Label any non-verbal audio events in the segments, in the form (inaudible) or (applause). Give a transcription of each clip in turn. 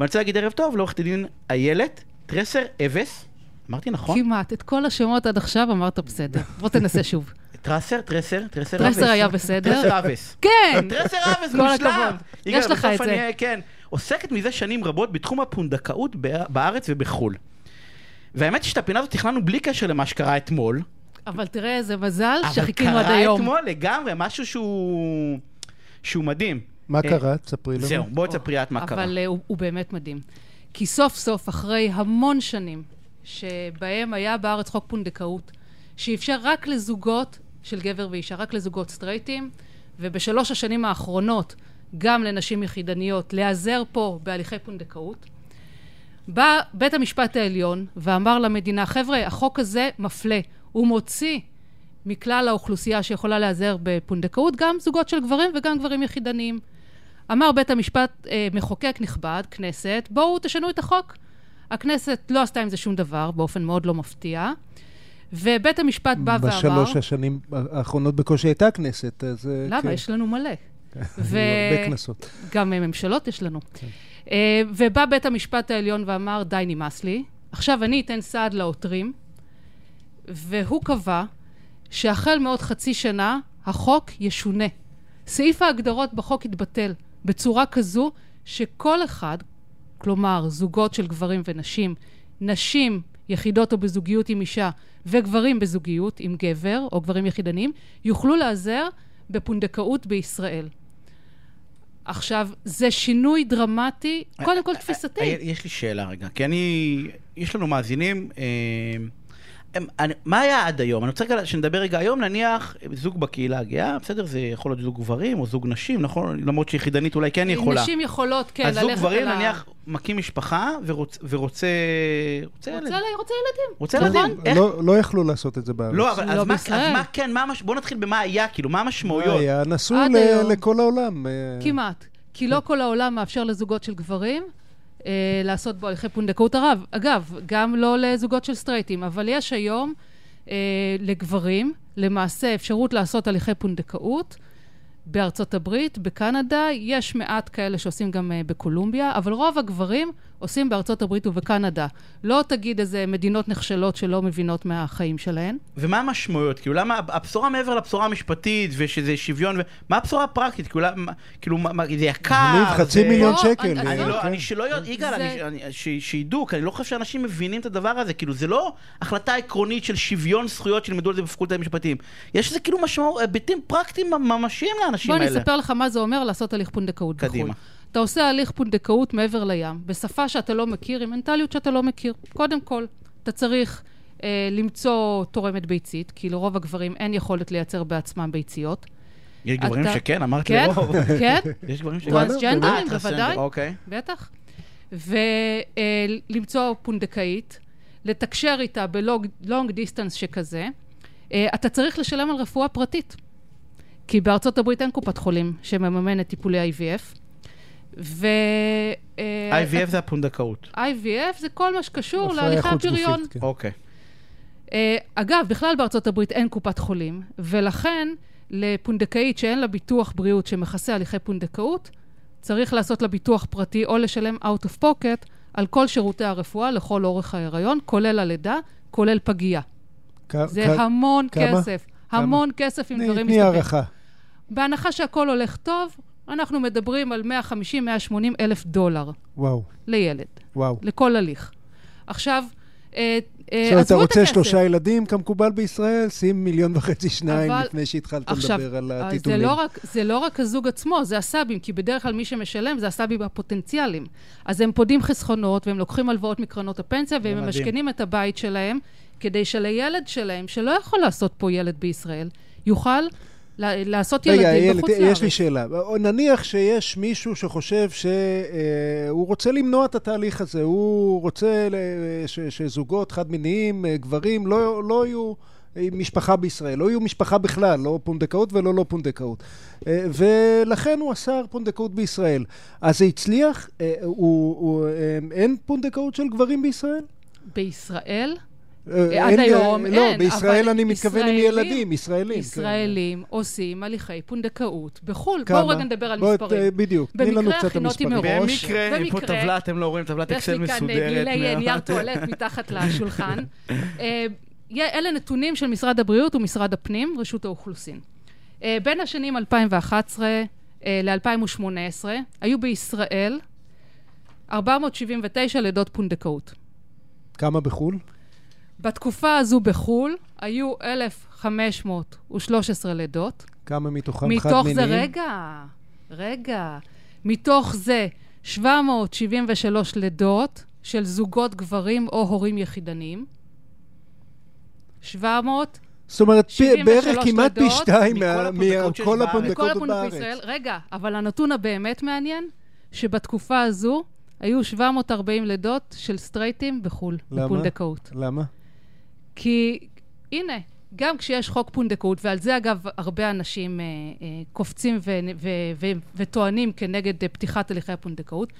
ואני רוצה להגיד ערב טוב לעורכת הדין איילת טרסר אבס, אמרתי נכון? כמעט. את כל השמות עד עכשיו אמרת בסדר. בוא תנסה שוב. (laughs) טרסר, טרסר, טרסר אבס. טרסר היה בסדר. טרסר אבס. כן! טרסר אבס, (laughs) מושלם. יש לך את זה. כן. עוסקת מזה שנים רבות בתחום הפונדקאות בארץ ובחו"ל. והאמת שאת הפינה הזאת תכננו בלי קשר למה שקרה אתמול. אבל תראה איזה מזל אבל שחיכינו עד קרה היום. אתמול לגמרי, משהו שהוא... שהוא מדהים. מה אה, קרה? תספרי לנו. זהו, בואי תספרי את מה קרה. אבל אה, הוא, הוא באמת מדהים. כי סוף סוף, אחרי המון שנים, שבהם היה בארץ חוק פונדקאות, שאפשר רק לזוגות של גבר ואישה, רק לזוגות סטרייטים, ובשלוש השנים האחרונות, גם לנשים יחידניות, להיעזר פה בהליכי פונדקאות. בא בית המשפט העליון ואמר למדינה, חבר'ה, החוק הזה מפלה, הוא מוציא מכלל האוכלוסייה שיכולה להיעזר בפונדקאות גם זוגות של גברים וגם גברים יחידניים. אמר בית המשפט, אה, מחוקק נכבד, כנסת, בואו תשנו את החוק. הכנסת לא עשתה עם זה שום דבר, באופן מאוד לא מפתיע, ובית המשפט בא ואמר... בשלוש השנים האחרונות בקושי הייתה כנסת, אז... אה, למה? כן. יש לנו מלא. (laughs) ו- הרבה כנסות. גם ממשלות יש לנו. אה, ובא בית המשפט העליון ואמר, די, נמאס לי. עכשיו אני אתן סעד לעותרים, והוא קבע שהחל מעוד חצי שנה החוק ישונה. סעיף ההגדרות בחוק יתבטל בצורה כזו שכל אחד, כלומר זוגות של גברים ונשים, נשים יחידות או בזוגיות עם אישה וגברים בזוגיות עם גבר או גברים יחידניים, יוכלו להיעזר בפונדקאות בישראל. עכשיו, זה שינוי דרמטי, קודם כל תפיסתי. אה, יש לי שאלה רגע, כי אני... יש לנו מאזינים... אה, הם- אני- מה היה עד היום? אני רוצה רגע שנדבר רגע היום, נניח זוג בקהילה הגאה, בסדר? זה יכול להיות זוג גברים או זוג נשים, נכון? למרות שיחידנית אולי כן יכולה. נשים יכולות, כן, אז ללכת זוג גברים על ה- נניח מקים משפחה ורוצ- ורוצה... רוצה ילד. רוצה ל- רוצה ילדים. רוצה נכון. ילדים. איך- לא- לא יכלו לעשות את זה בארץ. לא, אבל לא אז מה-. אז מה כן, מה המש- בוא נתחיל במה היה, כאילו, מה המשמעויות? היה נשוי עד ל-. לכל העולם. אה, כמעט. כי לא כל העולם מאפשר לזוגות של גברים אה, לעשות בו הליכי פונדקאות ערב. אגב, גם לא לזוגות של סטרייטים, אבל יש היום אה, לגברים, למעשה, אפשרות לעשות הליכי פונדקאות בארצות הברית, בקנדה, יש מעט כאלה שעושים גם אה, בקולומביה, אבל רוב הגברים עושים בארצות הברית ובקנדה. לא תגיד איזה מדינות נחשלות שלא מבינות מהחיים שלהן. ומה המשמעויות? כאילו, למה הבשורה מעבר לבשורה המשפטית, ושזה שוויון, ו... מה הבשורה הפרקטית? כאילו, למה- כאילו, מה- מה- זה יקר? מניב חצי זה- מיליון לא, שקל. אני- אני לא, כן. אני שלא יודע, יגאל, זה- שידעו, כי אני לא חושב שאנשים מבינים את הדבר הזה, כאילו זה לא החלטה עקרונית של שוויון זכויות שילמדו על זה בפקולטה למשפטים. יש לזה כאילו משמעות, היבטים פרקטיים ממשיים לאנשים בוא האלה. אני אספר לך מה זה אומר לעשות הליך פונדקאות בחו"ל. קדימה. אתה עושה הליך פונדקאות מעבר לים, בשפה שאתה לא מכיר, עם מנטליות שאתה לא מכיר. קודם כל, אתה צריך אה, למצוא תורמת ביצית, כי לרוב הגברים אין יכולת לייצר בעצמם ביציות. יש גברים אתה- שכן, אמרת כן, לרוב. (laughs) כן, יש גברים שכן. טרנסג'נדרים, אה, בוודאי. אוקיי. בטח. ולמצוא פונדקאית, לתקשר איתה בלונג דיסטנס שכזה. אה, אתה צריך לשלם על רפואה פרטית. כי בארצות הברית אין קופת חולים שמממנת טיפולי IVF. ו... אה, IVF זה הפונדקאות. IVF זה כל מה שקשור הפריון. כן. אוקיי. אה, אגב, בכלל בארצות הברית אין קופת חולים, ולכן לפונדקאית שאין לה ביטוח בריאות שמכסה הליכי פונדקאות, צריך לעשות לה ביטוח פרטי או לשלם out of pocket על כל שירותי הרפואה לכל אורך ההיריון, כולל הלידה, כולל פגייה. כ- זה כ- המון כמה? כסף. המון כסף תני- דברים תני מסתכלים. הערכה. בהנחה שהכל הולך טוב, אנחנו מדברים על 150-180 אלף דולר וואו, לילד, וואו. לכל הליך. עכשיו, אה, אה, זאת אומרת, אתה עזבו את רוצה. שלושה ילדים כמקובל בישראל, שים מיליון וחצי שניים אבל- לפני שהתחלת עכשיו, לדבר על אה, זה הטיטולים. לא, רק, זה לא רק הזוג עצמו, זה הסבים, כי בדרך כלל מי שמשלם זה הסבים הפוטנציאליים. אז הם פודים חסכונות, והם לוקחים הלוואות מקרנות הפנסיה, והם. ממשכנים את הבית שלהם, כדי שלילד שלהם, שלא יכול לעשות פה ילד בישראל, יוכל לעשות ילדים רגע, בחוץ לארץ. יש לי שאלה. נניח שיש מישהו שחושב שהוא רוצה למנוע את התהליך הזה, הוא רוצה ש- שזוגות חד-מיניים, אה, גברים, לא, לא יהיו עם משפחה בישראל, לא יהיו משפחה בכלל, לא פונדקאות ולא לא פונדקאות. אה, ולכן הוא אסר פונדקאות בישראל. אז זה הצליח? אה, הוא, הוא, אה, אין פונדקאות של גברים בישראל? בישראל אה, עד אין, היום לא, אין, בישראל אבל אני מתכוון עם ישראלים- ילדים, ישראלים. כן. ישראלים עושים הליכי פונדקאות בחו"ל. כמה? בואו רגע נדבר על בוא, מספרים. ת- בדיוק, תני לנו במקרה קצת הכינותי המספרים. מראש. במקרה, אין לי פה במקרה. טבלה, אתם לא רואים טבלת יש אקסל לי כאן אה, מסודרת. גלילי מאוד. נייר טואלט מתחת לשולחן. אה, אלה נתונים של משרד הבריאות ומשרד הפנים, רשות האוכלוסין. אה, בין השנים 2011 ל-2018 היו בישראל 479 לידות פונדקאות. כמה בחו"ל? בתקופה הזו בחו"ל היו 1,513 לידות. כמה מתוכם מתוך זה, חד-מיניים? רגע, רגע. מתוך זה 773 לידות של זוגות גברים או הורים יחידניים. 700 זאת אומרת, פי- 73 בערך כמעט פי שתיים מכל הפונדקאות בארץ. בישראל. רגע, אבל הנתון הבאמת מעניין, שבתקופה הזו היו 740 לידות של סטרייטים בחו"ל, למה? בפונדקאות. למה? כי הנה, גם כשיש חוק פונדקאות, ועל זה אגב הרבה אנשים אה, אה, קופצים ו- ו- ו- וטוענים כנגד אה, פתיחת הליכי הפונדקאות,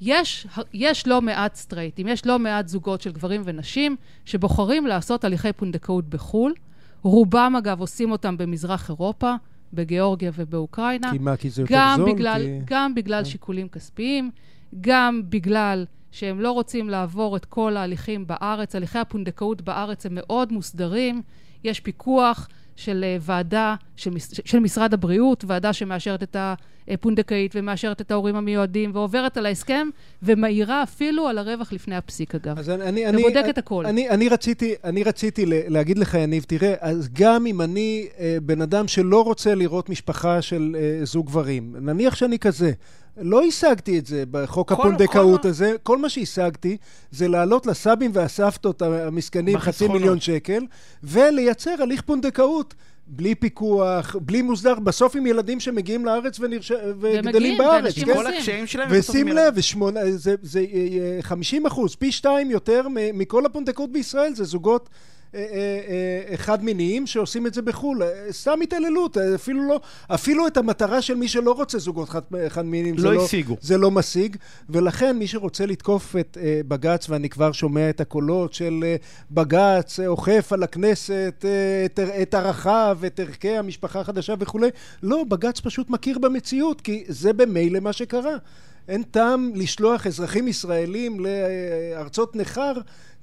יש, יש לא מעט סטרייטים, יש לא מעט זוגות של גברים ונשים שבוחרים לעשות הליכי פונדקאות בחו"ל. רובם אגב עושים אותם במזרח אירופה, בגיאורגיה ובאוקראינה. כי מה, כי זה יותר גם זול? בגלל, כי- גם בגלל כן. שיקולים כספיים, גם בגלל שהם לא רוצים לעבור את כל ההליכים בארץ. הליכי הפונדקאות בארץ הם מאוד מוסדרים. יש פיקוח של אה, ועדה של, של משרד הבריאות, ועדה שמאשרת את הפונדקאית ומאשרת את ההורים המיועדים, ועוברת על ההסכם, ומעירה אפילו על הרווח לפני הפסיק, אגב. אז אני, אני, אני, ובודקת הכל. אני, אני רציתי, אני רציתי להגיד לך, יניב, תראה, אז גם אם אני אה, בן אדם שלא רוצה לראות משפחה של אה, זוג גברים, נניח שאני כזה, לא השגתי את זה בחוק כל- הפונדקאות הזה, כל מה שהשגתי זה לעלות לסבים והסבתות המסכנים חצי. מיליון שקל, ולייצר הליך פונדקאות. בלי פיקוח, בלי מוסדר, בסוף עם ילדים שמגיעים לארץ ונרש... וגדלים ומגיעים, בארץ, ואנשים כן? כל עושים. הקשיים שלהם. ושים לב, ושמונה, זה, זה אה, אה, 50 אחוז, פי שתיים יותר מכל הפונדקאות בישראל, זה זוגות אה, אה, אה, חד-מיניים שעושים את זה בחו"ל. סתם התעללות, אפילו לא, אפילו את המטרה של מי שלא רוצה זוגות חד- חד-מיניים, זה לא לא, השיגו. זה לא משיג, ולכן מי שרוצה לתקוף את בג"ץ, ואני כבר שומע את הקולות של בג"ץ, אוכף על הכנסת את, את ערכיו, את ערכי המשפחה החדשה וכולי, לא, בג"ץ פשוט מכיר במציאות, כי זה במילא מה שקרה. אין טעם לשלוח אזרחים ישראלים לארצות נכר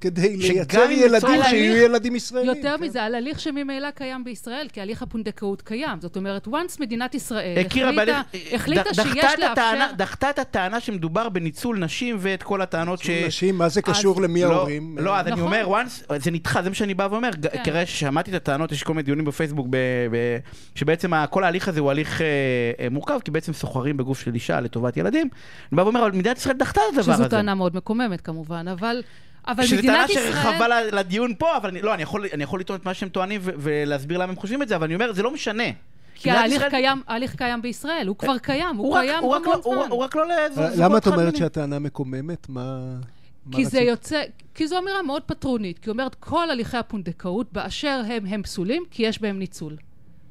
כדי לייצר ילדים שיהיו הליך- ילדים ישראלים. יותר כן. מזה, על הליך שממילא קיים בישראל, כי הליך הפונדקאות קיים. זאת אומרת, once מדינת ישראל הכירה החליטה, בהליך- החליטה ד- שיש את הטענה- לאפשר... דחתה את הטענה שמדובר בניצול נשים ואת כל הטענות ש... נשים, מה זה קשור למי לא, ההורים? לא, אז אני נכון. אומר, once, זה נדחה, זה מה שאני בא ואומר. כן. כרגע ששמעתי את הטענות, יש כל מיני דיונים בפייסבוק, ב, ב, שבעצם כל ההליך הזה הוא הליך אה, אה, מורכב, כי בעצם סוחרים בגוף של אישה לטובת ילדים. אני בא ואומר, אבל מדינת ישראל דחתה את הדבר הזה. שזו טענה מאוד מקוממת כמובן, אבל, אבל שזו טענה מדינת ישראל... שרחבה ל- לדיון פה, אבל אני, לא, אני יכול, אני יכול לטעון את מה שהם טוענים ו- ולהסביר למה הם חושבים את זה, אבל אני אומר, זה לא משנה. כי ההליך ישראל- קיים, ההליך קיים בישראל, הוא כבר קיים, הוא קיים הוא רק המון לא- הוא זמן. הוא רק לא לזוגות למה את אומרת. שהטענה מקוממת? מה... כי זה רצית? יוצא, כי זו אמירה מאוד פטרונית, כי היא אומרת כל הליכי הפונדקאות באשר הם הם פסולים, כי יש בהם ניצול.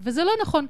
וזה לא נכון.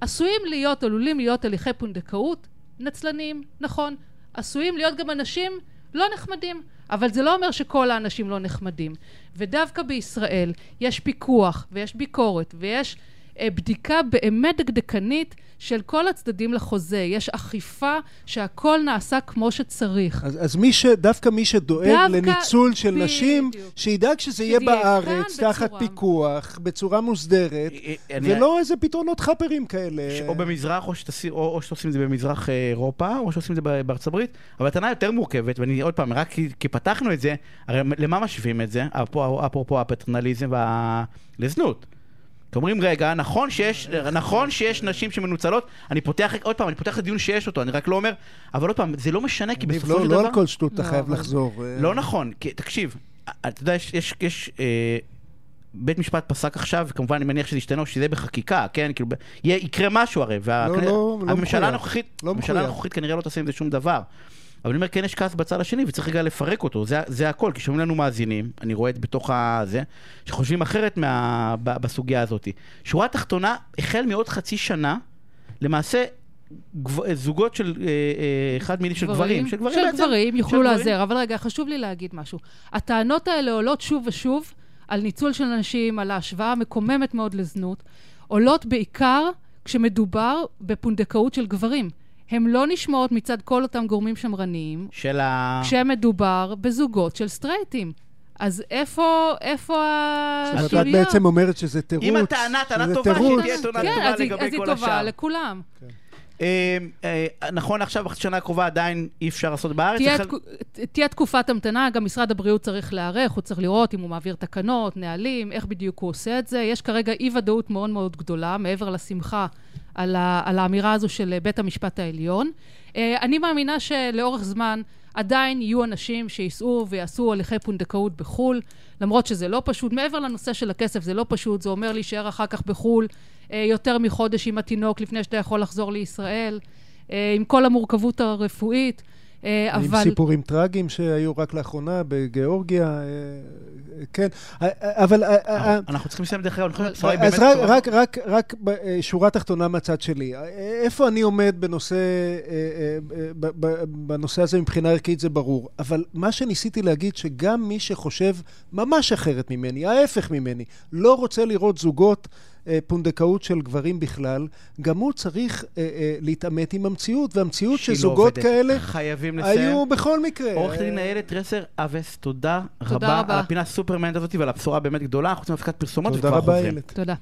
עשויים להיות, עלולים להיות הליכי פונדקאות נצלניים, נכון. עשויים להיות גם אנשים לא נחמדים, אבל זה לא אומר שכל האנשים לא נחמדים. ודווקא בישראל יש פיקוח ויש ביקורת ויש בדיקה באמת דקדקנית של כל הצדדים לחוזה. יש אכיפה שהכל נעשה כמו שצריך. אז, אז מי ש... דווקא מי שדואג דווקא- לניצול של נשים, בדיוק. שידאג שזה יהיה בארץ, תחת בצורה- פיקוח, בצורה מוסדרת, אה, אני- ולא איזה פתרונות חאפרים כאלה. ש- או במזרח, או, שתעשי, או, או שעושים את זה במזרח אה, אירופה, או שעושים את זה ב- בארצות הברית, אבל הטענה יותר מורכבת, ואני עוד פעם, רק כי, כי פתחנו את זה, הרי למה משווים את זה? אפרופו הפטרנליזם וה... לזנות. כי אומרים, רגע, נכון שיש, נכון שיש נשים שמנוצלות, אני פותח, עוד פעם, אני פותח את הדיון שיש אותו, אני רק לא אומר, אבל עוד פעם, זה לא משנה, כי בסופו לא, של לא דבר... על כל שטות אתה לא, חייב אבל- לחזור. אה, לא נכון, כי, תקשיב, אתה יודע, יש, יש, יש אה, בית משפט פסק עכשיו, וכמובן אני מניח שזה ישתנה או שזה בחקיקה, כן? כאילו, יקרה משהו הרי, לא, לא, לא הממשלה מחויב. הנוכחית, לא הממשלה. הנוכחית כנראה לא תעשה עם זה שום דבר. אבל אני אומר, כן יש כעס בצד השני, וצריך רגע לפרק אותו, זה, זה הכל, כי שומעים לנו מאזינים, אני רואה את בתוך הזה, שחושבים אחרת מה, ב, בסוגיה הזאת. שורה תחתונה, החל מעוד חצי שנה, למעשה, גב, זוגות של אה, אה, אחד מיני של גברים, של גברים של בעצם, גברים יוכלו. להיעזר, אבל רגע, חשוב לי להגיד משהו. הטענות האלה עולות שוב ושוב על ניצול של אנשים, על ההשוואה המקוממת מאוד לזנות, עולות בעיקר כשמדובר בפונדקאות של גברים. הן לא נשמעות מצד כל אותם גורמים שמרניים, של ה... כשמדובר בזוגות של סטרייטים. אז איפה, איפה זאת אומרת, את? בעצם אומרת שזה תירוץ. אם הטענה, טענה טובה. שתהיה טענה כן, טובה אז היא- לגבי אז היא כל טובה השאר. לכולם. אה, אה, נכון, עכשיו, שנה הקרובה עדיין אי אפשר לעשות בארץ. תהיה, תקופת המתנה, גם משרד הבריאות צריך להיערך, הוא צריך לראות אם הוא מעביר תקנות, נהלים, איך בדיוק הוא עושה את זה. יש כרגע אי-ודאות מאוד מאוד גדולה, מעבר לשמחה על, ה, על האמירה הזו של בית המשפט העליון. אה, אני מאמינה שלאורך זמן עדיין יהיו אנשים שייסעו ויעשו הליכי פונדקאות בחו"ל, למרות שזה לא פשוט. מעבר לנושא של הכסף, זה לא פשוט, זה אומר להישאר אחר כך בחו"ל אה, יותר מחודש עם התינוק לפני שאתה יכול לחזור לישראל, אה, עם כל המורכבות הרפואית. אה, עם אבל... סיפורים טרגיים שהיו רק לאחרונה בגיאורגיה, אה, כן, אבל... אנחנו צריכים לסיים דרך אגב, אני חושב באמת אז רק. רק, רק, אה, שורה תחתונה מהצד שלי. איפה אני עומד בנושא, בנושא הזה מבחינה ערכית זה ברור. אבל מה שניסיתי להגיד, שגם מי שחושב ממש אחרת ממני, ההפך ממני, לא רוצה לראות זוגות פונדקאות של גברים בכלל, גם הוא צריך אה, אה, להתעמת עם המציאות, והמציאות לא שזוגות עובדת. כאלה חייבים לסיים. היו בכל מקרה. עורכת דין אה, איילת רסר אבס, תודה תודה רבה רבה. על הפינה הסופרמנט הזאת ועל הבשורה הבאמת גדולה. אנחנו רוצים להפסקת פרסומות תודה וכבר רבה, חוזרים. איילת. תודה.